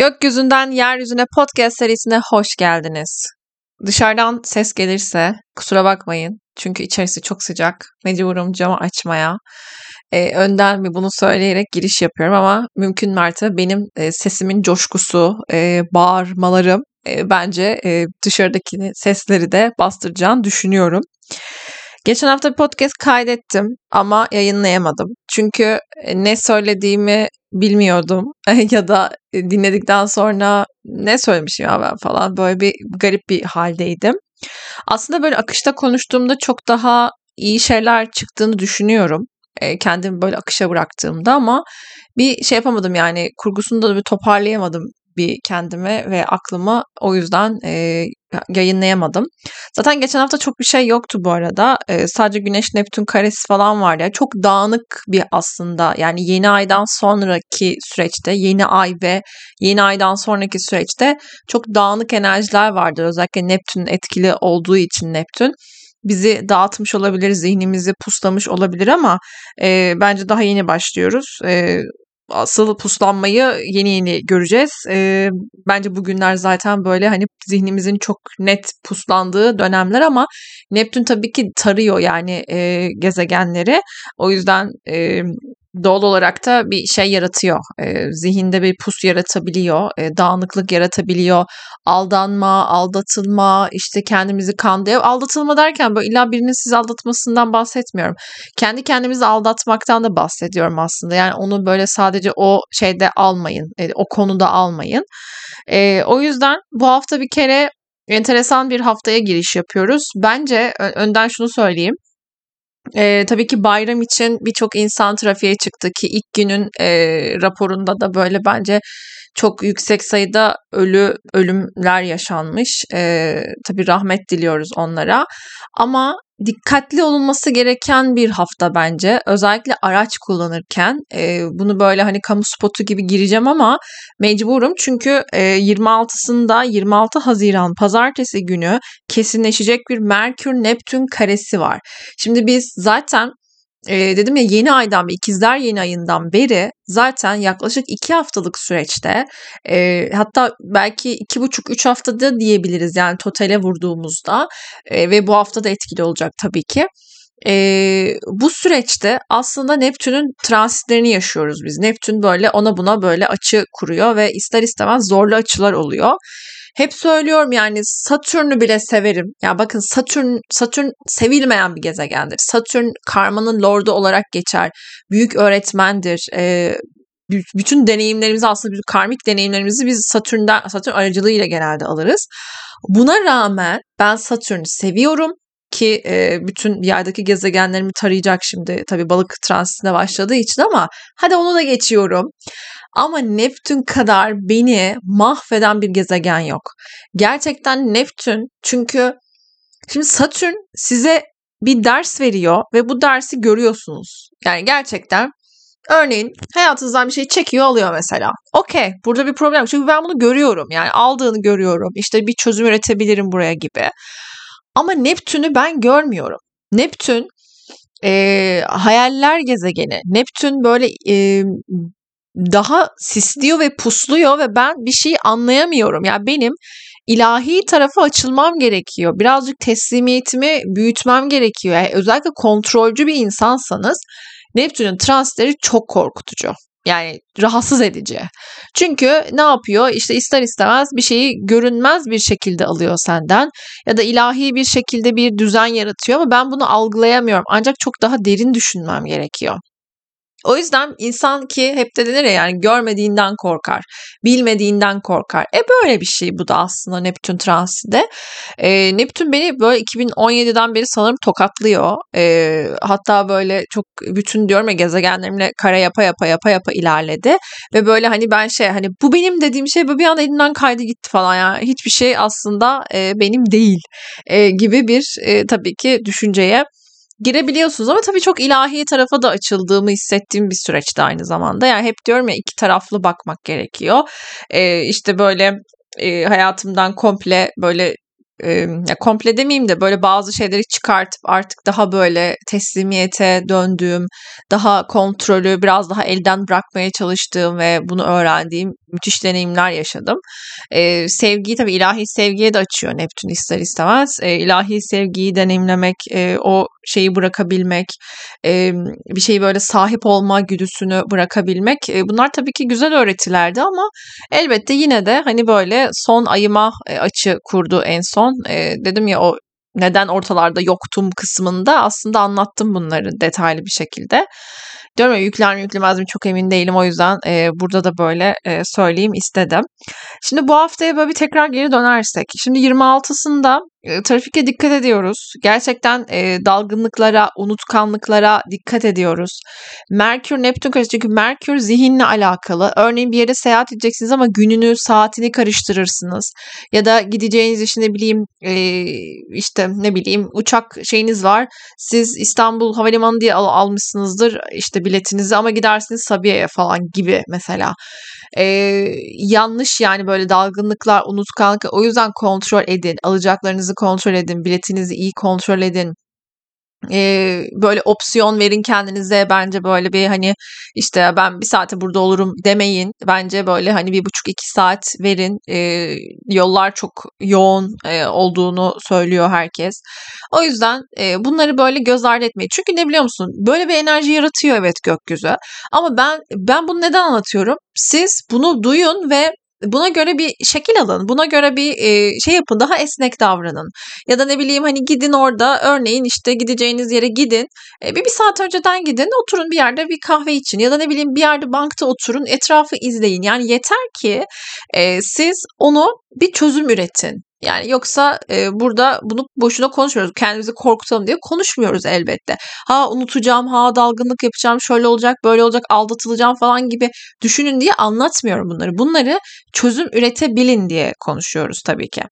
Gökyüzünden Yeryüzüne podcast serisine hoş geldiniz. Dışarıdan ses gelirse kusura bakmayın. Çünkü içerisi çok sıcak. Mecburum camı açmaya. Ee, önden mi bunu söyleyerek giriş yapıyorum ama mümkün mertebe benim e, sesimin coşkusu, e, bağırmalarım e, bence e, dışarıdaki sesleri de bastıracağını düşünüyorum. Geçen hafta bir podcast kaydettim ama yayınlayamadım. Çünkü e, ne söylediğimi bilmiyordum ya da e, dinledikten sonra ne söylemişim ya ben falan böyle bir garip bir haldeydim. Aslında böyle akışta konuştuğumda çok daha iyi şeyler çıktığını düşünüyorum. E, kendimi böyle akışa bıraktığımda ama bir şey yapamadım yani kurgusunu da bir toparlayamadım bir kendime ve aklıma o yüzden e, yayınlayamadım. Zaten geçen hafta çok bir şey yoktu bu arada. E, sadece Güneş Neptün karesi falan vardı. Yani çok dağınık bir aslında yani yeni aydan sonraki süreçte yeni ay ve yeni aydan sonraki süreçte çok dağınık enerjiler vardır. Özellikle Neptün etkili olduğu için Neptün bizi dağıtmış olabilir, zihnimizi puslamış olabilir ama e, bence daha yeni başlıyoruz. E, asıl puslanmayı yeni yeni göreceğiz. E, bence bugünler zaten böyle hani zihnimizin çok net puslandığı dönemler ama Neptün tabii ki tarıyor yani e, gezegenleri. O yüzden e, doğal olarak da bir şey yaratıyor. E, zihinde bir pus yaratabiliyor, e, dağınıklık yaratabiliyor. Aldanma, aldatılma, işte kendimizi kandırıyor. Aldatılma derken böyle illa birinin sizi aldatmasından bahsetmiyorum. Kendi kendimizi aldatmaktan da bahsediyorum aslında. Yani onu böyle sadece o şeyde almayın, e, o konuda almayın. E, o yüzden bu hafta bir kere enteresan bir haftaya giriş yapıyoruz. Bence önden şunu söyleyeyim. E, tabii ki bayram için birçok insan trafiğe çıktı ki ilk günün e, raporunda da böyle bence çok yüksek sayıda ölü ölümler yaşanmış. E, tabii rahmet diliyoruz onlara. Ama dikkatli olunması gereken bir hafta bence. Özellikle araç kullanırken e, bunu böyle hani kamu spotu gibi gireceğim ama mecburum çünkü e, 26'sında 26 Haziran pazartesi günü kesinleşecek bir Merkür Neptün karesi var. Şimdi biz zaten e, dedim ya yeni aydan bir ikizler yeni ayından beri zaten yaklaşık iki haftalık süreçte e, hatta belki iki buçuk üç haftada diyebiliriz yani totale vurduğumuzda e, ve bu hafta da etkili olacak tabii ki. E, bu süreçte aslında Neptün'ün transitlerini yaşıyoruz biz. Neptün böyle ona buna böyle açı kuruyor ve ister istemez zorlu açılar oluyor. Hep söylüyorum yani Satürn'ü bile severim. Ya bakın Satürn Satürn sevilmeyen bir gezegendir. Satürn karmanın lordu olarak geçer. Büyük öğretmendir. Ee, bütün deneyimlerimizi aslında bütün karmik deneyimlerimizi biz Satürn'den Satürn aracılığıyla genelde alırız. Buna rağmen ben Satürn'ü seviyorum ki e, bütün yerdeki gezegenlerimi tarayacak şimdi tabii balık transitine başladığı için ama hadi onu da geçiyorum. Ama Neptün kadar beni mahveden bir gezegen yok. Gerçekten Neptün çünkü şimdi Satürn size bir ders veriyor ve bu dersi görüyorsunuz. Yani gerçekten örneğin hayatınızdan bir şey çekiyor alıyor mesela. Okey burada bir problem çünkü ben bunu görüyorum yani aldığını görüyorum işte bir çözüm üretebilirim buraya gibi. Ama Neptün'ü ben görmüyorum. Neptün e, hayaller gezegeni. Neptün böyle e, daha sisliyor ve pusluyor ve ben bir şey anlayamıyorum. Yani benim ilahi tarafa açılmam gerekiyor. Birazcık teslimiyetimi büyütmem gerekiyor. Yani özellikle kontrolcü bir insansanız Neptün'ün transitleri çok korkutucu. Yani rahatsız edici. Çünkü ne yapıyor? İşte ister istemez bir şeyi görünmez bir şekilde alıyor senden ya da ilahi bir şekilde bir düzen yaratıyor ama ben bunu algılayamıyorum. Ancak çok daha derin düşünmem gerekiyor. O yüzden insan ki hep de denir ya yani görmediğinden korkar, bilmediğinden korkar. E böyle bir şey bu da aslında Neptün transide. E, Neptün beni böyle 2017'den beri sanırım tokatlıyor. E, hatta böyle çok bütün diyorum ya gezegenlerimle kare yapa yapa yapa yapa ilerledi. Ve böyle hani ben şey hani bu benim dediğim şey bir anda elimden kaydı gitti falan yani hiçbir şey aslında e, benim değil e, gibi bir e, tabii ki düşünceye girebiliyorsunuz ama tabii çok ilahi tarafa da açıldığımı hissettiğim bir süreçte aynı zamanda. Yani hep diyorum ya iki taraflı bakmak gerekiyor. Ee, işte böyle e, hayatımdan komple böyle e, komple demeyeyim de böyle bazı şeyleri çıkartıp artık daha böyle teslimiyete döndüğüm, daha kontrolü biraz daha elden bırakmaya çalıştığım ve bunu öğrendiğim müthiş deneyimler yaşadım. E, sevgiyi tabii ilahi sevgiye de açıyor Neptün ister istemez. E, ilahi sevgiyi deneyimlemek, e, o şeyi bırakabilmek, e, bir şeyi böyle sahip olma güdüsünü bırakabilmek e, bunlar tabii ki güzel öğretilerdi ama elbette yine de hani böyle son ayıma açı kurdu en son. E, dedim ya o neden ortalarda yoktum kısmında aslında anlattım bunları detaylı bir şekilde. Diyorum ya yükler mi yüklemez mi çok emin değilim o yüzden e, burada da böyle e, söyleyeyim istedim. Şimdi bu haftaya böyle bir tekrar geri dönersek. Şimdi 26'sında e, trafikte dikkat ediyoruz. Gerçekten e, dalgınlıklara, unutkanlıklara dikkat ediyoruz. Merkür, Neptün karıştı. Çünkü Merkür zihinle alakalı. Örneğin bir yere seyahat edeceksiniz ama gününü, saatini karıştırırsınız. Ya da gideceğiniz işte ne bileyim e, işte ne bileyim uçak şeyiniz var. Siz İstanbul Havalimanı diye al, almışsınızdır işte biletinizi ama gidersiniz Sabiha'ya falan gibi mesela. E, yanlış yani böyle dalgınlıklar, unutkanlık. O yüzden kontrol edin. Alacaklarınızı kontrol edin. Biletinizi iyi kontrol edin e, böyle opsiyon verin kendinize bence böyle bir hani işte ben bir saate burada olurum demeyin. Bence böyle hani bir buçuk iki saat verin. E, yollar çok yoğun e, olduğunu söylüyor herkes. O yüzden e, bunları böyle göz ardı etmeyin. Çünkü ne biliyor musun? Böyle bir enerji yaratıyor evet gökyüzü. Ama ben ben bunu neden anlatıyorum? Siz bunu duyun ve buna göre bir şekil alın. Buna göre bir e, şey yapın. Daha esnek davranın. Ya da ne bileyim hani gidin orada örneğin işte gideceğiniz yere gidin. E, bir, bir saat önceden gidin. Oturun bir yerde bir kahve için. Ya da ne bileyim bir yerde bankta oturun. Etrafı izleyin. Yani yeter ki e, siz onu bir çözüm üretin. Yani yoksa e, burada bunu boşuna konuşmuyoruz. Kendimizi korkutalım diye konuşmuyoruz elbette. Ha unutacağım, ha dalgınlık yapacağım, şöyle olacak, böyle olacak, aldatılacağım falan gibi düşünün diye anlatmıyorum bunları. Bunları çözüm üretebilin diye konuşuyoruz tabii ki.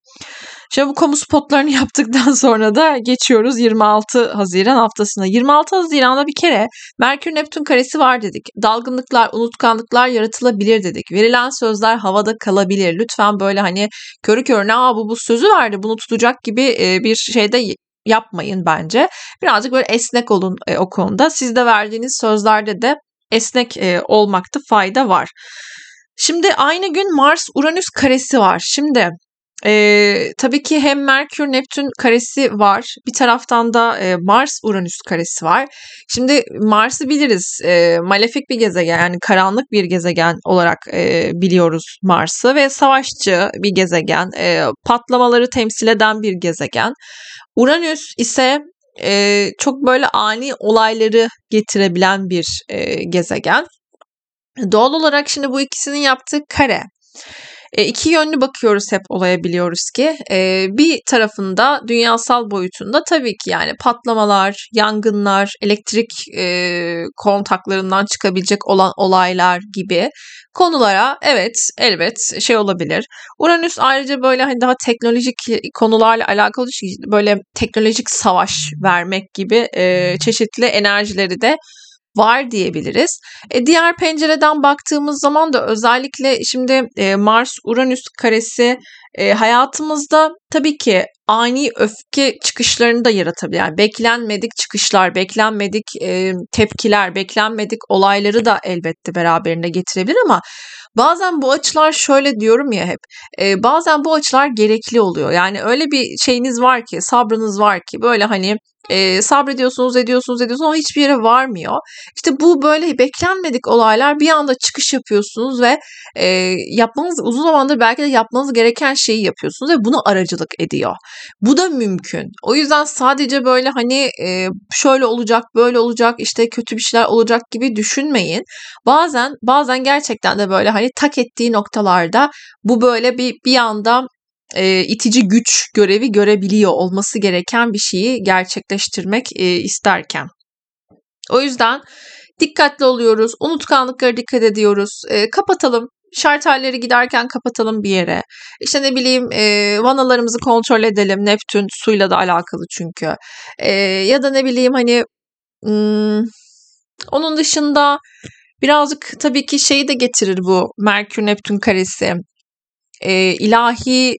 Şimdi bu kamu spotlarını yaptıktan sonra da geçiyoruz 26 Haziran haftasına. 26 Haziran'da bir kere Merkür Neptün karesi var dedik. Dalgınlıklar, unutkanlıklar yaratılabilir dedik. Verilen sözler havada kalabilir. Lütfen böyle hani körü körüne Aa, bu, bu sözü verdi bunu tutacak gibi bir şeyde yapmayın bence. Birazcık böyle esnek olun o konuda. Sizde verdiğiniz sözlerde de esnek olmakta fayda var. Şimdi aynı gün Mars Uranüs karesi var. Şimdi e, tabii ki hem Merkür Neptün karesi var. Bir taraftan da e, Mars Uranüs karesi var. Şimdi Mars'ı biliriz. E, malefik bir gezegen yani karanlık bir gezegen olarak e, biliyoruz Mars'ı ve savaşçı bir gezegen. E, patlamaları temsil eden bir gezegen. Uranüs ise e, çok böyle ani olayları getirebilen bir e, gezegen. Doğal olarak şimdi bu ikisinin yaptığı kare. E, iki yönlü bakıyoruz hep olaya biliyoruz ki. E, bir tarafında dünyasal boyutunda tabii ki yani patlamalar, yangınlar, elektrik e, kontaklarından çıkabilecek olan olaylar gibi konulara evet elbet şey olabilir. Uranüs ayrıca böyle hani daha teknolojik konularla alakalı böyle teknolojik savaş vermek gibi e, çeşitli enerjileri de var diyebiliriz. E, diğer pencereden baktığımız zaman da özellikle şimdi e, Mars-Uranüs karesi e, hayatımızda tabii ki ani öfke çıkışlarını da yaratabilir. Yani beklenmedik çıkışlar, beklenmedik e, tepkiler, beklenmedik olayları da elbette beraberinde getirebilir ama bazen bu açılar şöyle diyorum ya hep. E, bazen bu açılar gerekli oluyor. Yani öyle bir şeyiniz var ki, sabrınız var ki böyle hani e, sabrediyorsunuz, ediyorsunuz, ediyorsunuz ama hiçbir yere varmıyor. İşte bu böyle beklenmedik olaylar bir anda çıkış yapıyorsunuz ve e, yapmanız uzun zamandır belki de yapmanız gereken şeyi yapıyorsunuz ve bunu aracılık ediyor. Bu da mümkün. O yüzden sadece böyle hani e, şöyle olacak, böyle olacak, işte kötü bir şeyler olacak gibi düşünmeyin. Bazen bazen gerçekten de böyle hani tak ettiği noktalarda bu böyle bir bir anda e, itici güç görevi görebiliyor olması gereken bir şeyi gerçekleştirmek e, isterken. O yüzden dikkatli oluyoruz, unutkanlıklara dikkat ediyoruz, e, kapatalım. Şartelleri giderken kapatalım bir yere. İşte ne bileyim e, vanalarımızı kontrol edelim. Neptün suyla da alakalı çünkü. E, ya da ne bileyim hani hmm, onun dışında birazcık tabii ki şeyi de getirir bu Merkür Neptün karesi. E, ilahi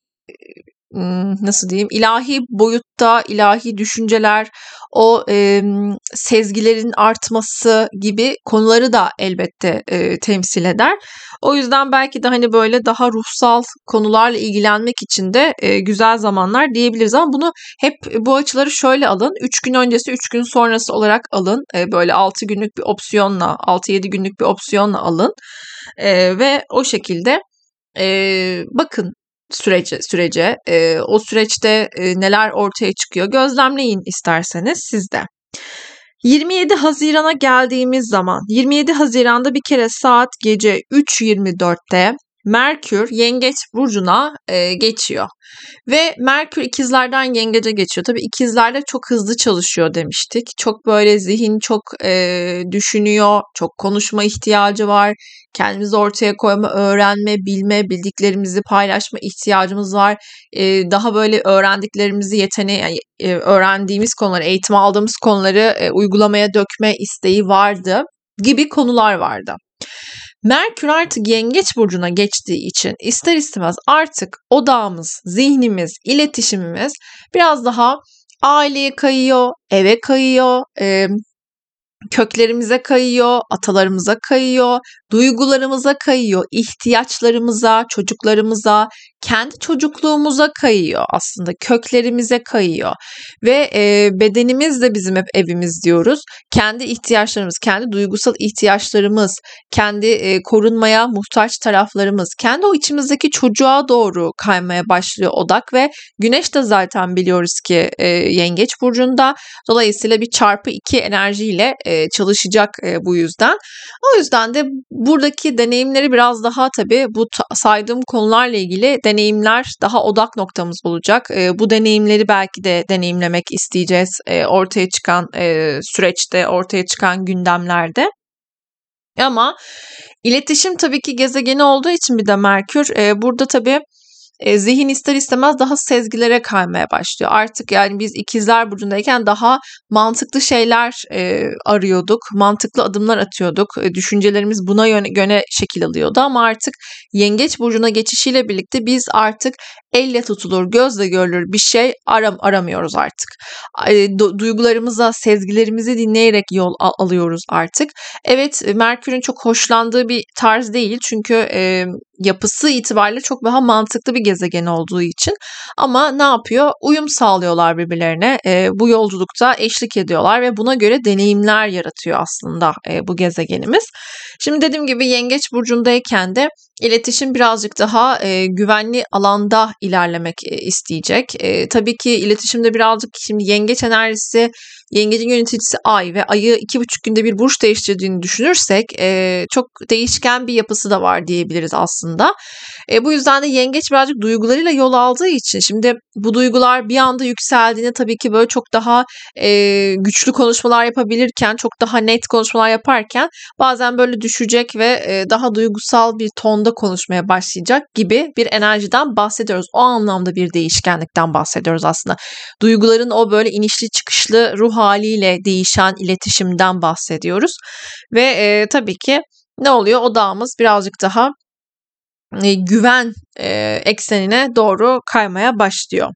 nasıl diyeyim ilahi boyutta ilahi düşünceler o e, sezgilerin artması gibi konuları da elbette e, temsil eder. O yüzden belki de hani böyle daha ruhsal konularla ilgilenmek için de e, güzel zamanlar diyebiliriz ama bunu hep bu açıları şöyle alın. 3 gün öncesi 3 gün sonrası olarak alın. E, böyle 6 günlük bir opsiyonla 6-7 günlük bir opsiyonla alın. E, ve o şekilde e, bakın sürece sürece e, o süreçte e, neler ortaya çıkıyor gözlemleyin isterseniz siz de. 27 Haziran'a geldiğimiz zaman 27 Haziran'da bir kere saat gece 3.24'te Merkür Yengeç burcuna e, geçiyor. Ve Merkür ikizlerden yengece geçiyor. Tabii ikizlerde çok hızlı çalışıyor demiştik. Çok böyle zihin çok e, düşünüyor, çok konuşma ihtiyacı var. Kendimizi ortaya koyma, öğrenme, bilme, bildiklerimizi paylaşma ihtiyacımız var. E, daha böyle öğrendiklerimizi yeteneği, e, öğrendiğimiz konuları, eğitim aldığımız konuları e, uygulamaya dökme isteği vardı gibi konular vardı. Merkür artık Yengeç burcuna geçtiği için ister istemez artık odağımız, zihnimiz, iletişimimiz biraz daha aileye kayıyor, eve kayıyor, e, köklerimize kayıyor, atalarımıza kayıyor, duygularımıza kayıyor, ihtiyaçlarımıza, çocuklarımıza, kendi çocukluğumuza kayıyor aslında, köklerimize kayıyor. Ve e, bedenimiz de bizim hep evimiz diyoruz. Kendi ihtiyaçlarımız, kendi duygusal ihtiyaçlarımız, kendi e, korunmaya muhtaç taraflarımız, kendi o içimizdeki çocuğa doğru kaymaya başlıyor odak ve güneş de zaten biliyoruz ki e, yengeç burcunda. Dolayısıyla bir çarpı iki enerjiyle e, çalışacak e, bu yüzden. O yüzden de buradaki deneyimleri biraz daha tabii bu saydığım konularla ilgili deneyimler daha odak noktamız olacak. E, bu deneyimleri belki de deneyimlemek isteyeceğiz e, ortaya çıkan e, süreçte, ortaya çıkan gündemlerde. Ama iletişim tabii ki gezegeni olduğu için bir de Merkür e, burada tabii e, zihin ister istemez daha sezgilere kaymaya başlıyor. Artık yani biz ikizler burcundayken daha mantıklı şeyler e, arıyorduk, mantıklı adımlar atıyorduk. E, düşüncelerimiz buna yöne, yöne şekil alıyordu ama artık yengeç burcuna geçişiyle birlikte biz artık elle tutulur, gözle görülür bir şey aram aramıyoruz artık. E, duygularımıza, sezgilerimizi dinleyerek yol al- alıyoruz artık. Evet, Merkür'ün çok hoşlandığı bir tarz değil çünkü e, yapısı itibariyle çok daha mantıklı bir gezegen olduğu için. Ama ne yapıyor? Uyum sağlıyorlar birbirlerine. E, bu yolculukta eşlik ediyorlar ve buna göre deneyimler yaratıyor aslında e, bu gezegenimiz. Şimdi dediğim gibi Yengeç burcundayken de iletişim birazcık daha e, güvenli alanda ilerlemek e, isteyecek. E, tabii ki iletişimde birazcık şimdi yengeç enerjisi Yengecin yöneticisi Ay ve Ay'ı iki buçuk günde bir burç değiştirdiğini düşünürsek e, çok değişken bir yapısı da var diyebiliriz aslında. E, bu yüzden de yengeç birazcık duygularıyla yol aldığı için şimdi bu duygular bir anda yükseldiğinde tabii ki böyle çok daha e, güçlü konuşmalar yapabilirken, çok daha net konuşmalar yaparken bazen böyle düşecek ve e, daha duygusal bir tonda konuşmaya başlayacak gibi bir enerjiden bahsediyoruz. O anlamda bir değişkenlikten bahsediyoruz aslında. Duyguların o böyle inişli çıkışlı ruh haliyle değişen iletişimden bahsediyoruz. Ve e, tabii ki ne oluyor? Odağımız birazcık daha e, güven e, eksenine doğru kaymaya başlıyor.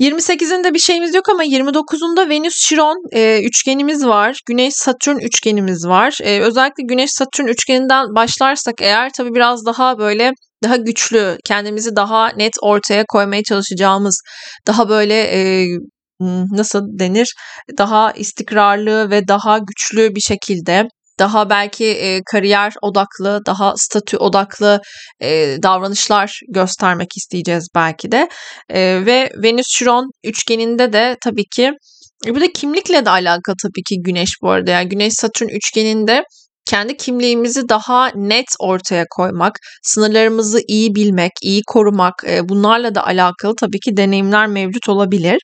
28'inde bir şeyimiz yok ama 29'unda Venüs Şiron e, üçgenimiz var. Güneş Satürn üçgenimiz var. E, özellikle Güneş Satürn üçgeninden başlarsak eğer tabii biraz daha böyle daha güçlü, kendimizi daha net ortaya koymaya çalışacağımız, daha böyle e, nasıl denir daha istikrarlı ve daha güçlü bir şekilde daha belki e, kariyer odaklı, daha statü odaklı e, davranışlar göstermek isteyeceğiz belki de. E, ve Venüs Chiron üçgeninde de tabii ki bu da kimlikle de alakalı tabii ki Güneş bu arada. Yani Güneş Satürn üçgeninde kendi kimliğimizi daha net ortaya koymak, sınırlarımızı iyi bilmek, iyi korumak e, bunlarla da alakalı tabii ki deneyimler mevcut olabilir.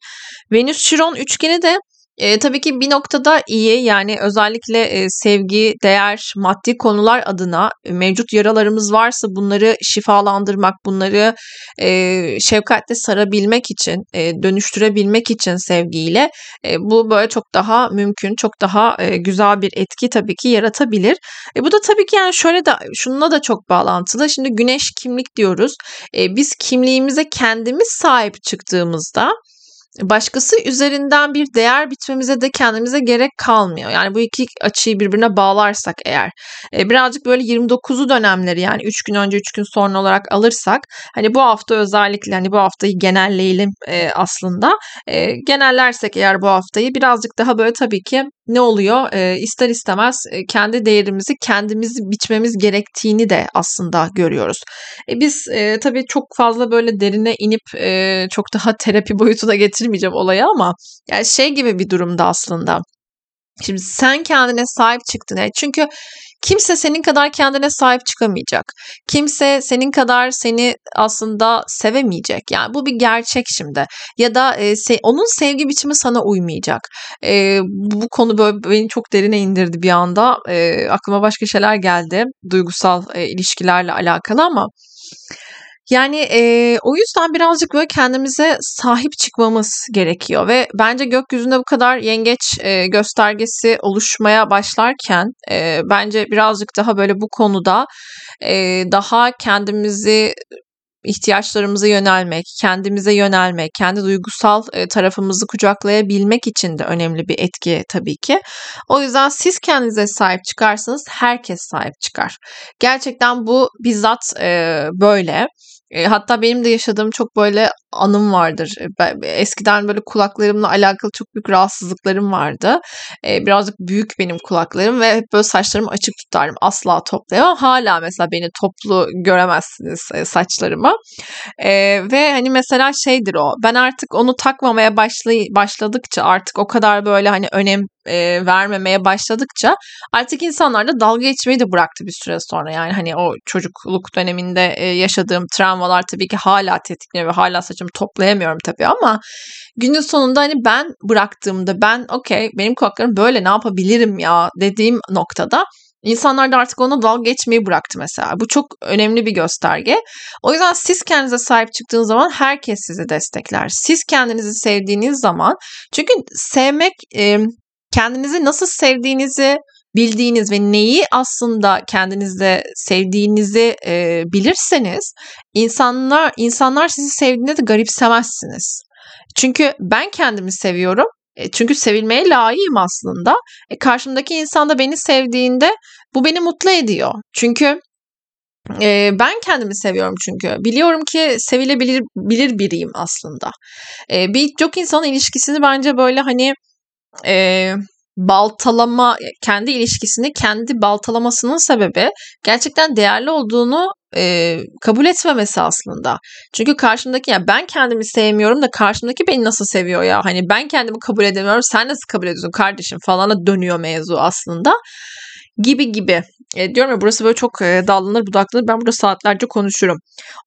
Venüs Chiron üçgeni de E, tabii ki bir noktada iyi yani özellikle e, sevgi, değer, maddi konular adına mevcut yaralarımız varsa bunları şifalandırmak, bunları e, şefkatle sarabilmek için, e, dönüştürebilmek için sevgiyle e, bu böyle çok daha mümkün, çok daha e, güzel bir etki tabii ki yaratabilir. E, bu da tabii ki yani şöyle de şununla da çok bağlantılı. Şimdi güneş kimlik diyoruz. E, biz kimliğimize kendimiz sahip çıktığımızda başkası üzerinden bir değer bitmemize de kendimize gerek kalmıyor. Yani bu iki açıyı birbirine bağlarsak eğer e, birazcık böyle 29'u dönemleri yani 3 gün önce 3 gün sonra olarak alırsak hani bu hafta özellikle hani bu haftayı genelleyelim e, aslında. E, genellersek eğer bu haftayı birazcık daha böyle tabii ki ne oluyor? E, ister istemez e, kendi değerimizi kendimizi biçmemiz gerektiğini de aslında görüyoruz. E, biz e, tabii çok fazla böyle derine inip e, çok daha terapi boyutuna getirmeyeceğim olayı ama yani şey gibi bir durumda aslında. Şimdi sen kendine sahip çıktın. Yani çünkü kimse senin kadar kendine sahip çıkamayacak. Kimse senin kadar seni aslında sevemeyecek. Yani bu bir gerçek şimdi. Ya da e, se- onun sevgi biçimi sana uymayacak. E, bu, konu böyle beni çok derine indirdi bir anda. E, aklıma başka şeyler geldi. Duygusal e, ilişkilerle alakalı ama yani e, o yüzden birazcık böyle kendimize sahip çıkmamız gerekiyor ve bence gökyüzünde bu kadar yengeç e, göstergesi oluşmaya başlarken e, bence birazcık daha böyle bu konuda e, daha kendimizi ihtiyaçlarımıza yönelmek, kendimize yönelmek, kendi duygusal tarafımızı kucaklayabilmek için de önemli bir etki tabii ki. O yüzden siz kendinize sahip çıkarsanız herkes sahip çıkar. Gerçekten bu bizzat böyle. E, hatta benim de yaşadığım çok böyle anım vardır. E, eskiden böyle kulaklarımla alakalı çok büyük rahatsızlıklarım vardı. E, birazcık büyük benim kulaklarım ve hep böyle saçlarımı açık tutarım. Asla toplayamam. Hala mesela beni toplu göremezsiniz e, saçlarımı. Ve hani mesela şeydir o. Ben artık onu takmamaya başlay başladıkça artık o kadar böyle hani önem e, vermemeye başladıkça artık insanlar da dalga geçmeyi de bıraktı bir süre sonra. Yani hani o çocukluk döneminde e, yaşadığım travmalar tabii ki hala tetikliyor ve hala saçımı toplayamıyorum tabii ama günün sonunda hani ben bıraktığımda ben okey benim kulaklarım böyle ne yapabilirim ya dediğim noktada İnsanlar da artık ona dalga geçmeyi bıraktı mesela. Bu çok önemli bir gösterge. O yüzden siz kendinize sahip çıktığınız zaman herkes sizi destekler. Siz kendinizi sevdiğiniz zaman çünkü sevmek kendinizi nasıl sevdiğinizi bildiğiniz ve neyi aslında kendinizde sevdiğinizi e, bilirseniz insanlar insanlar sizi sevdiğinde de garipsemezsiniz. Çünkü ben kendimi seviyorum. E, çünkü sevilmeye layığım aslında. E, karşımdaki insan da beni sevdiğinde bu beni mutlu ediyor. Çünkü e, ben kendimi seviyorum çünkü. Biliyorum ki sevilebilir bilir biriyim aslında. E, Birçok insanın ilişkisini bence böyle hani e, baltalama kendi ilişkisini kendi baltalamasının sebebi gerçekten değerli olduğunu e, kabul etmemesi aslında. Çünkü karşımdaki ya ben kendimi sevmiyorum da karşımdaki beni nasıl seviyor ya? Hani ben kendimi kabul edemiyorum sen nasıl kabul ediyorsun kardeşim falana dönüyor mevzu aslında. Gibi gibi. E, diyorum ya burası böyle çok e, dallanır budaklanır ben burada saatlerce konuşurum.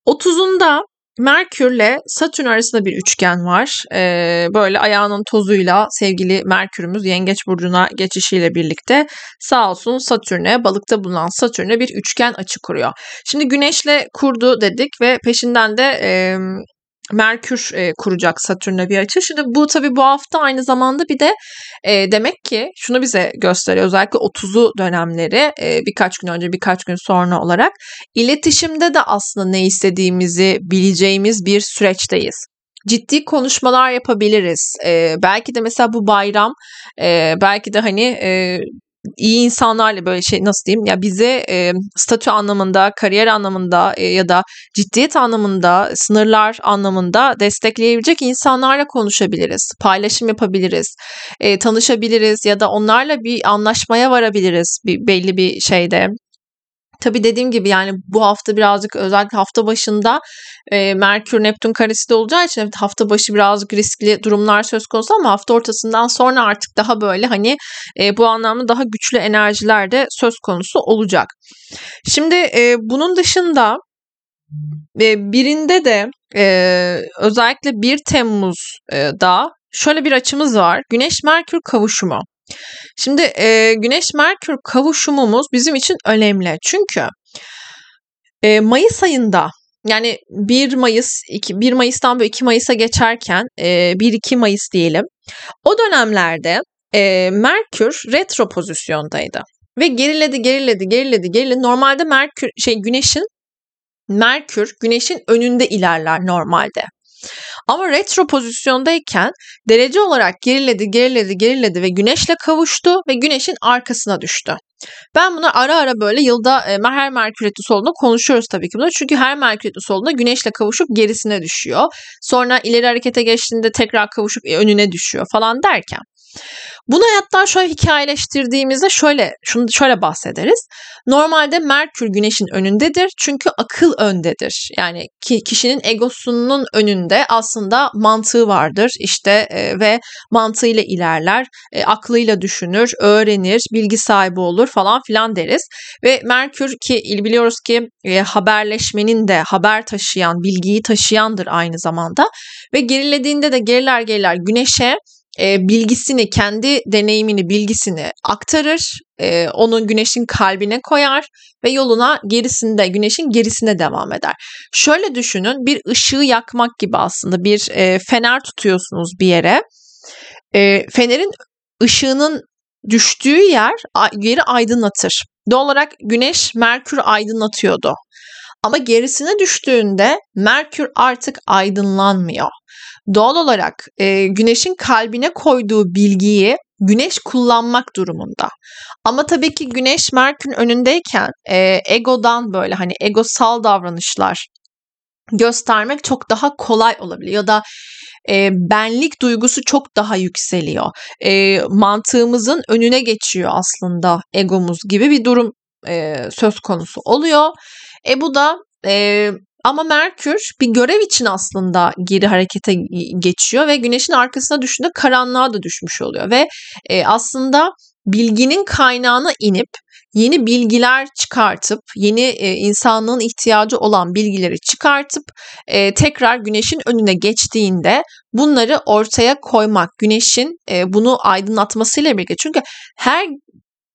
30'unda Merkürle Satürn arasında bir üçgen var. Ee, böyle ayağının tozuyla sevgili Merkürümüz Yengeç Burcu'na geçişiyle birlikte sağ olsun Satürn'e, balıkta bulunan Satürn'e bir üçgen açı kuruyor. Şimdi Güneş'le kurdu dedik ve peşinden de e, Merkür e, kuracak Satürn'le bir açı. Şimdi bu tabii bu hafta aynı zamanda bir de e, demek ki şunu bize gösteriyor. Özellikle 30'u dönemleri e, birkaç gün önce birkaç gün sonra olarak iletişimde de aslında ne istediğimizi bileceğimiz bir süreçteyiz ciddi konuşmalar yapabiliriz. Ee, belki de mesela bu bayram e, belki de hani e, iyi insanlarla böyle şey nasıl diyeyim ya bize e, statü anlamında, kariyer anlamında e, ya da ciddiyet anlamında, sınırlar anlamında destekleyebilecek insanlarla konuşabiliriz, paylaşım yapabiliriz, e, tanışabiliriz ya da onlarla bir anlaşmaya varabiliriz bir belli bir şeyde Tabi dediğim gibi yani bu hafta birazcık özellikle hafta başında e, Merkür Neptün karesi de olacağı için evet, hafta başı birazcık riskli durumlar söz konusu ama hafta ortasından sonra artık daha böyle hani e, bu anlamda daha güçlü enerjiler de söz konusu olacak. Şimdi e, bunun dışında e, birinde de e, özellikle 1 Temmuz'da şöyle bir açımız var. Güneş-Merkür kavuşumu. Şimdi e, Güneş-Merkür kavuşumumuz bizim için önemli. Çünkü e, Mayıs ayında yani 1 Mayıs, 2, 1 Mayıs'tan böyle 2 Mayıs'a geçerken e, 1-2 Mayıs diyelim. O dönemlerde e, Merkür retro pozisyondaydı. Ve geriledi, geriledi, geriledi, geriledi. Normalde Merkür, şey Güneş'in Merkür Güneş'in önünde ilerler normalde. Ama retro pozisyondayken derece olarak geriledi, geriledi, geriledi ve güneşle kavuştu ve güneşin arkasına düştü. Ben bunu ara ara böyle yılda e, her Merkür Retrosu olduğunda konuşuyoruz tabii ki bunu. Çünkü her Merkür Retrosu olduğunda güneşle kavuşup gerisine düşüyor. Sonra ileri harekete geçtiğinde tekrar kavuşup e, önüne düşüyor falan derken. Bunu hatta şöyle hikayeleştirdiğimizde şöyle şunu şöyle bahsederiz. Normalde Merkür Güneş'in önündedir çünkü akıl öndedir. Yani ki kişinin egosunun önünde aslında mantığı vardır. İşte e, ve mantığıyla ilerler, e, aklıyla düşünür, öğrenir, bilgi sahibi olur falan filan deriz. Ve Merkür ki biliyoruz ki e, haberleşmenin de haber taşıyan, bilgiyi taşıyandır aynı zamanda. Ve gerilediğinde de geriler geriler Güneş'e e, bilgisini, kendi deneyimini, bilgisini aktarır. E, onun güneşin kalbine koyar ve yoluna gerisinde, güneşin gerisine devam eder. Şöyle düşünün bir ışığı yakmak gibi aslında bir e, fener tutuyorsunuz bir yere. E, fenerin ışığının düştüğü yer yeri aydınlatır. Doğal olarak güneş Merkür aydınlatıyordu. Ama gerisine düştüğünde Merkür artık aydınlanmıyor doğal olarak e, güneşin kalbine koyduğu bilgiyi güneş kullanmak durumunda. Ama tabii ki güneş Merkür'ün önündeyken e, egodan böyle hani egosal davranışlar göstermek çok daha kolay olabiliyor ya da e, benlik duygusu çok daha yükseliyor. E, mantığımızın önüne geçiyor aslında egomuz gibi bir durum e, söz konusu oluyor. E bu da e, ama Merkür bir görev için aslında geri harekete geçiyor ve güneşin arkasına düşünde karanlığa da düşmüş oluyor ve e, aslında bilginin kaynağına inip yeni bilgiler çıkartıp yeni e, insanlığın ihtiyacı olan bilgileri çıkartıp e, tekrar güneşin önüne geçtiğinde bunları ortaya koymak güneşin e, bunu aydınlatmasıyla birlikte. Çünkü her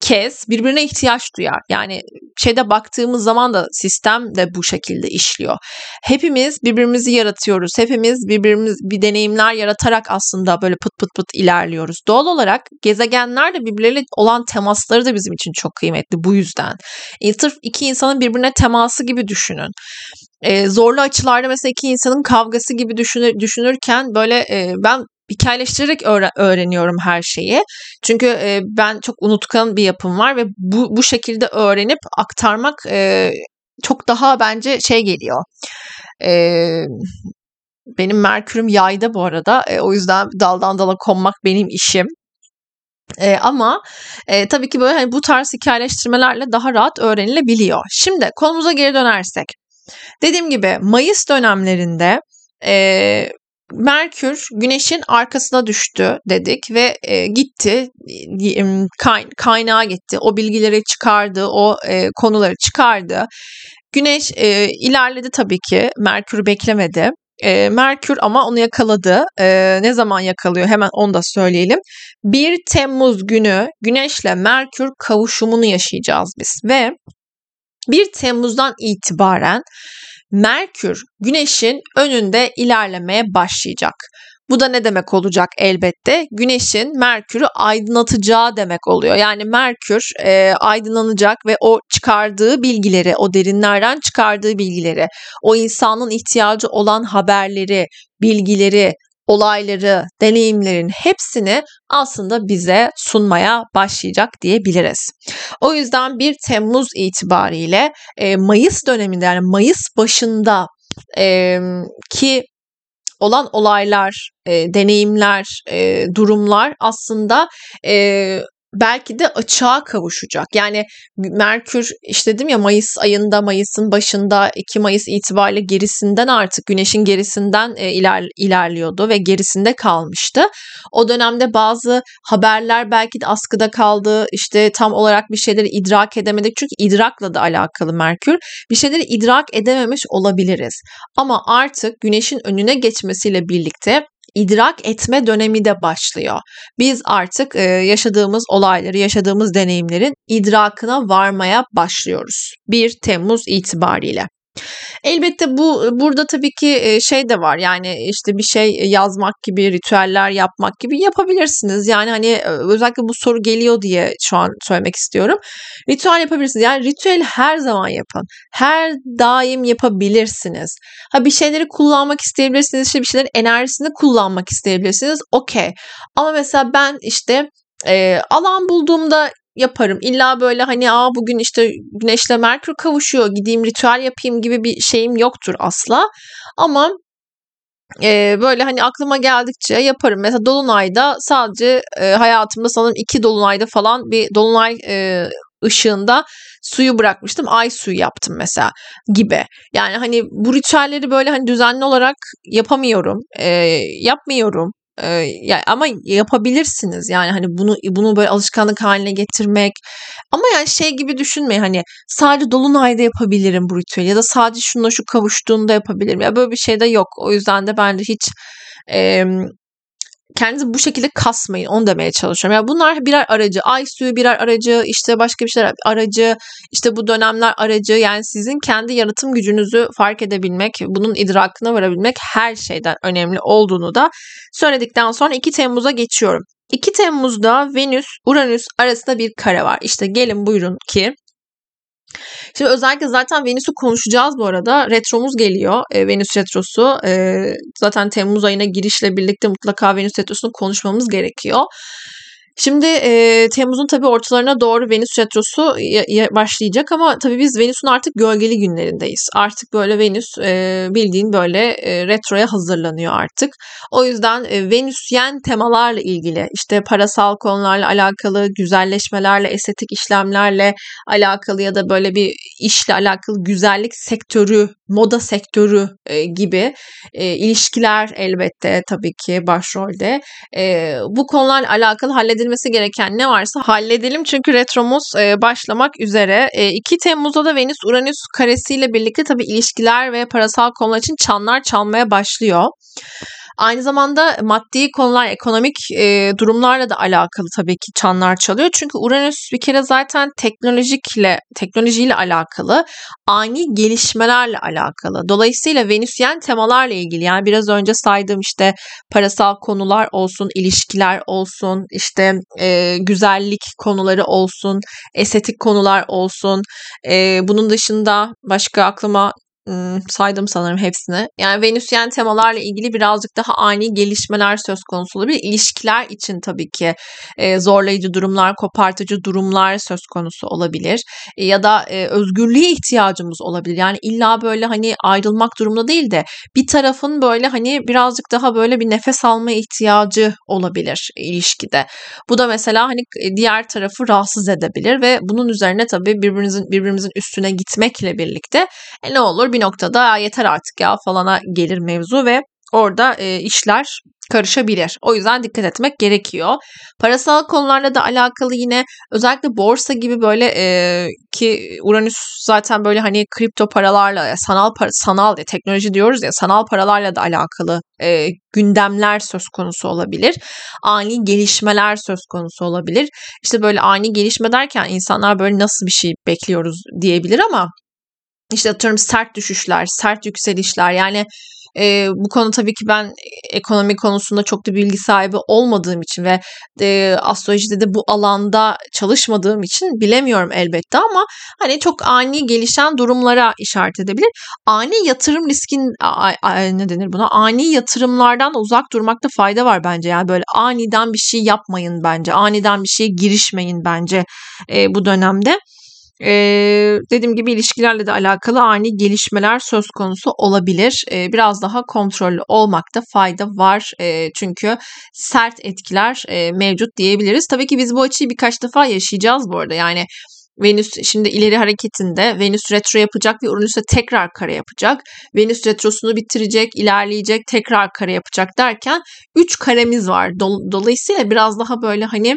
kez birbirine ihtiyaç duyar. Yani şeyde baktığımız zaman da sistem de bu şekilde işliyor. Hepimiz birbirimizi yaratıyoruz. Hepimiz birbirimiz bir deneyimler yaratarak aslında böyle pıt pıt pıt ilerliyoruz. Doğal olarak gezegenler de birbirleriyle olan temasları da bizim için çok kıymetli bu yüzden. Sırf iki insanın birbirine teması gibi düşünün. E, zorlu açılarda mesela iki insanın kavgası gibi düşünür, düşünürken böyle e, ben hikayeleştirerek öğreniyorum her şeyi. Çünkü e, ben çok unutkan bir yapım var ve bu bu şekilde öğrenip aktarmak e, çok daha bence şey geliyor. E, benim Merkür'üm yayda bu arada. O yüzden daldan dala konmak benim işim. E, ama e, tabii ki böyle hani bu tarz hikayeleştirmelerle daha rahat öğrenilebiliyor. Şimdi konumuza geri dönersek. Dediğim gibi Mayıs dönemlerinde e, Merkür güneşin arkasına düştü dedik ve e, gitti kay, kaynağa gitti o bilgileri çıkardı o e, konuları çıkardı. Güneş e, ilerledi tabii ki Merkür beklemedi. E, Merkür ama onu yakaladı. E, ne zaman yakalıyor hemen onu da söyleyelim. 1 Temmuz günü Güneşle Merkür kavuşumunu yaşayacağız biz ve 1 Temmuz'dan itibaren Merkür Güneş'in önünde ilerlemeye başlayacak. Bu da ne demek olacak elbette? Güneşin Merkür'ü aydınlatacağı demek oluyor. Yani Merkür e, aydınlanacak ve o çıkardığı bilgileri, o derinlerden çıkardığı bilgileri, o insanın ihtiyacı olan haberleri, bilgileri, olayları, deneyimlerin hepsini aslında bize sunmaya başlayacak diyebiliriz. O yüzden 1 Temmuz itibariyle Mayıs döneminde yani Mayıs başında ki olan olaylar, e, deneyimler, e, durumlar aslında e, belki de açığa kavuşacak. Yani Merkür işte dedim ya Mayıs ayında Mayıs'ın başında 2 Mayıs itibariyle gerisinden artık güneşin gerisinden e, iler, ilerliyordu ve gerisinde kalmıştı. O dönemde bazı haberler belki de askıda kaldı. İşte tam olarak bir şeyleri idrak edemedik. Çünkü idrakla da alakalı Merkür. Bir şeyleri idrak edememiş olabiliriz. Ama artık güneşin önüne geçmesiyle birlikte idrak etme dönemi de başlıyor. Biz artık e, yaşadığımız olayları, yaşadığımız deneyimlerin idrakına varmaya başlıyoruz. 1 Temmuz itibariyle. Elbette bu burada tabii ki şey de var yani işte bir şey yazmak gibi ritüeller yapmak gibi yapabilirsiniz. Yani hani özellikle bu soru geliyor diye şu an söylemek istiyorum. Ritüel yapabilirsiniz. Yani ritüel her zaman yapın. Her daim yapabilirsiniz. Ha bir şeyleri kullanmak isteyebilirsiniz. İşte bir şeylerin enerjisini kullanmak isteyebilirsiniz. Okey. Ama mesela ben işte e, alan bulduğumda yaparım. İlla böyle hani aa bugün işte güneşle Merkür kavuşuyor gideyim ritüel yapayım gibi bir şeyim yoktur asla. Ama e, böyle hani aklıma geldikçe yaparım. Mesela Dolunay'da sadece e, hayatımda sanırım iki Dolunay'da falan bir Dolunay e, ışığında suyu bırakmıştım. Ay suyu yaptım mesela gibi. Yani hani bu ritüelleri böyle hani düzenli olarak yapamıyorum. E, yapmıyorum. Ee, ama yapabilirsiniz. Yani hani bunu bunu böyle alışkanlık haline getirmek. Ama yani şey gibi düşünmeyin hani sadece dolunayda yapabilirim bu ritüeli ya da sadece şununla şu kavuştuğunda yapabilirim. Ya böyle bir şey de yok. O yüzden de bence hiç e, kendinizi bu şekilde kasmayın. Onu demeye çalışıyorum. Yani bunlar birer aracı. Ay suyu birer aracı, işte başka bir şeyler aracı, işte bu dönemler aracı. Yani sizin kendi yaratım gücünüzü fark edebilmek, bunun idrakına varabilmek her şeyden önemli olduğunu da söyledikten sonra 2 Temmuz'a geçiyorum. 2 Temmuz'da Venüs Uranüs arasında bir kare var. İşte gelin buyurun ki Şimdi özellikle zaten Venüs'ü konuşacağız bu arada. Retromuz geliyor. E, Venüs retrosu. E, zaten Temmuz ayına girişle birlikte mutlaka Venüs retrosunu konuşmamız gerekiyor. Şimdi e, Temmuz'un tabii ortalarına doğru Venüs retrosu başlayacak ama tabii biz Venüs'ün artık gölgeli günlerindeyiz. Artık böyle Venüs e, bildiğin böyle e, retroya hazırlanıyor artık. O yüzden e, Venüsyen temalarla ilgili işte parasal konularla alakalı, güzelleşmelerle, estetik işlemlerle alakalı ya da böyle bir işle alakalı güzellik sektörü, moda sektörü e, gibi e, ilişkiler elbette tabii ki başrolde. E, bu konularla alakalı halledilmesi halledilmesi gereken ne varsa halledelim. Çünkü retromuz e, başlamak üzere. E, 2 Temmuz'da da Venüs Uranüs karesiyle birlikte tabii ilişkiler ve parasal konular için çanlar çalmaya başlıyor. Aynı zamanda maddi konular, ekonomik e, durumlarla da alakalı tabii ki çanlar çalıyor. Çünkü Uranüs bir kere zaten teknolojikle, teknolojiyle alakalı, ani gelişmelerle alakalı. Dolayısıyla Venüsyen temalarla ilgili yani biraz önce saydığım işte parasal konular olsun, ilişkiler olsun, işte e, güzellik konuları olsun, estetik konular olsun. E, bunun dışında başka aklıma saydım sanırım hepsini. Yani Venüsyen temalarla ilgili birazcık daha ani gelişmeler söz konusu olabilir. İlişkiler için tabii ki e, zorlayıcı durumlar, kopartıcı durumlar söz konusu olabilir. E, ya da e, özgürlüğe ihtiyacımız olabilir. Yani illa böyle hani ayrılmak durumunda değil de bir tarafın böyle hani birazcık daha böyle bir nefes alma ihtiyacı olabilir ilişkide. Bu da mesela hani diğer tarafı rahatsız edebilir ve bunun üzerine tabii birbirimizin birbirimizin üstüne gitmekle birlikte e, ne olur bir noktada yeter artık ya falana gelir mevzu ve orada e, işler karışabilir. O yüzden dikkat etmek gerekiyor. Parasal konularla da alakalı yine özellikle borsa gibi böyle e, ki Uranüs zaten böyle hani kripto paralarla sanal para, sanal ya teknoloji diyoruz ya sanal paralarla da alakalı e, gündemler söz konusu olabilir. Ani gelişmeler söz konusu olabilir. İşte böyle ani gelişme derken insanlar böyle nasıl bir şey bekliyoruz diyebilir ama işte atıyorum sert düşüşler, sert yükselişler yani e, bu konu tabii ki ben ekonomi konusunda çok da bilgi sahibi olmadığım için ve e, astrolojide de bu alanda çalışmadığım için bilemiyorum elbette ama hani çok ani gelişen durumlara işaret edebilir. Ani yatırım riskin a, a, ne denir buna? Ani yatırımlardan uzak durmakta fayda var bence. Yani böyle aniden bir şey yapmayın bence. Aniden bir şeye girişmeyin bence e, bu dönemde. Ee, dediğim gibi ilişkilerle de alakalı ani gelişmeler söz konusu olabilir. Ee, biraz daha kontrollü olmakta fayda var. Ee, çünkü sert etkiler e, mevcut diyebiliriz. Tabii ki biz bu açıyı birkaç defa yaşayacağız bu arada. Yani Venüs şimdi ileri hareketinde Venüs retro yapacak ve Uranüs'e tekrar kare yapacak. Venüs retrosunu bitirecek, ilerleyecek, tekrar kare yapacak derken 3 karemiz var. Dolayısıyla biraz daha böyle hani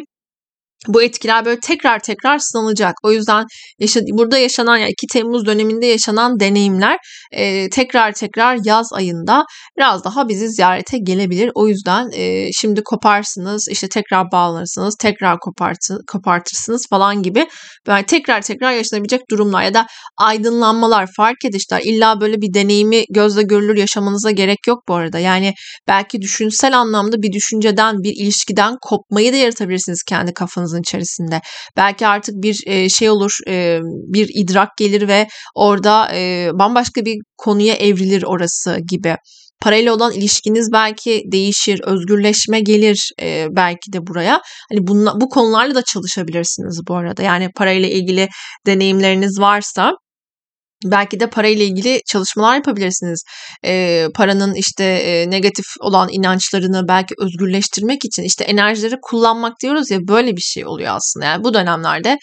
bu etkiler böyle tekrar tekrar sınanacak. O yüzden yaşa, burada yaşanan yani 2 Temmuz döneminde yaşanan deneyimler e, tekrar tekrar yaz ayında biraz daha bizi ziyarete gelebilir. O yüzden e, şimdi koparsınız, işte tekrar bağlanırsınız, tekrar kopartı, kopartırsınız falan gibi böyle tekrar tekrar yaşanabilecek durumlar ya da aydınlanmalar, fark edişler. İlla böyle bir deneyimi gözle görülür yaşamanıza gerek yok bu arada. Yani belki düşünsel anlamda bir düşünceden, bir ilişkiden kopmayı da yaratabilirsiniz kendi kafanızda kafanızın içerisinde. Belki artık bir e, şey olur, e, bir idrak gelir ve orada e, bambaşka bir konuya evrilir orası gibi. Parayla olan ilişkiniz belki değişir, özgürleşme gelir e, belki de buraya. Hani bunla, bu konularla da çalışabilirsiniz bu arada. Yani parayla ilgili deneyimleriniz varsa Belki de parayla ilgili çalışmalar yapabilirsiniz. E, paranın işte e, negatif olan inançlarını belki özgürleştirmek için işte enerjileri kullanmak diyoruz ya böyle bir şey oluyor aslında. Yani bu dönemlerde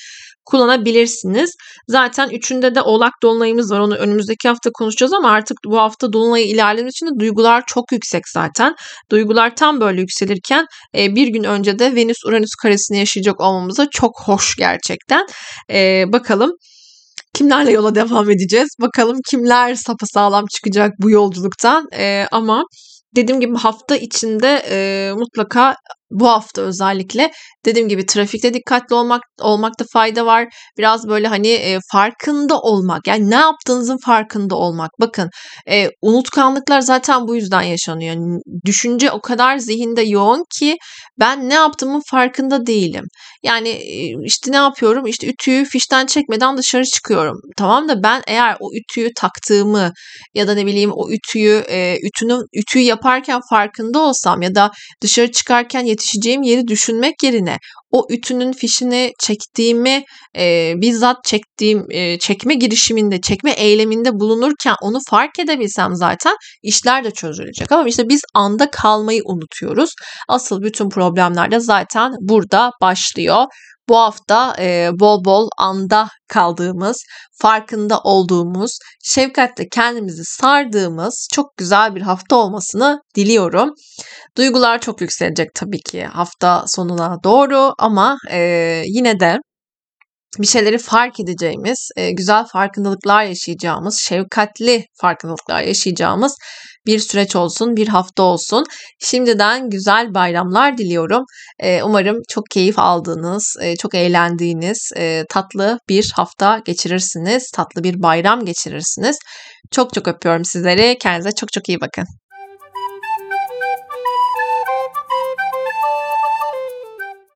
kullanabilirsiniz. Zaten üçünde de oğlak dolunayımız var. Onu önümüzdeki hafta konuşacağız ama artık bu hafta dolunayı ilerlediğimiz için de duygular çok yüksek zaten. Duygular tam böyle yükselirken bir gün önce de Venüs Uranüs karesini yaşayacak olmamıza çok hoş gerçekten. Bakalım kimlerle yola devam edeceğiz? Bakalım kimler sapasağlam çıkacak bu yolculuktan. E, ama dediğim gibi hafta içinde e, mutlaka bu hafta özellikle dediğim gibi trafikte dikkatli olmak olmakta fayda var. Biraz böyle hani e, farkında olmak yani ne yaptığınızın farkında olmak. Bakın e, unutkanlıklar zaten bu yüzden yaşanıyor. Düşünce o kadar zihinde yoğun ki ben ne yaptığımın farkında değilim. Yani e, işte ne yapıyorum? İşte ütüyü fişten çekmeden dışarı çıkıyorum. Tamam da ben eğer o ütüyü taktığımı ya da ne bileyim o ütüyü e, ütünün ütüyü yaparken farkında olsam ya da dışarı çıkarken yetişeceğim yeri düşünmek yerine o ütünün fişini çektiğimi e, bizzat çektiğim e, çekme girişiminde çekme eyleminde bulunurken onu fark edebilsem zaten işler de çözülecek ama işte biz anda kalmayı unutuyoruz. Asıl bütün problemler de zaten burada başlıyor bu hafta e, bol bol anda kaldığımız, farkında olduğumuz, şefkatle kendimizi sardığımız çok güzel bir hafta olmasını diliyorum. Duygular çok yükselecek tabii ki hafta sonuna doğru ama e, yine de bir şeyleri fark edeceğimiz, güzel farkındalıklar yaşayacağımız, şefkatli farkındalıklar yaşayacağımız bir süreç olsun, bir hafta olsun. Şimdiden güzel bayramlar diliyorum. Umarım çok keyif aldığınız, çok eğlendiğiniz, tatlı bir hafta geçirirsiniz, tatlı bir bayram geçirirsiniz. Çok çok öpüyorum sizleri. Kendinize çok çok iyi bakın.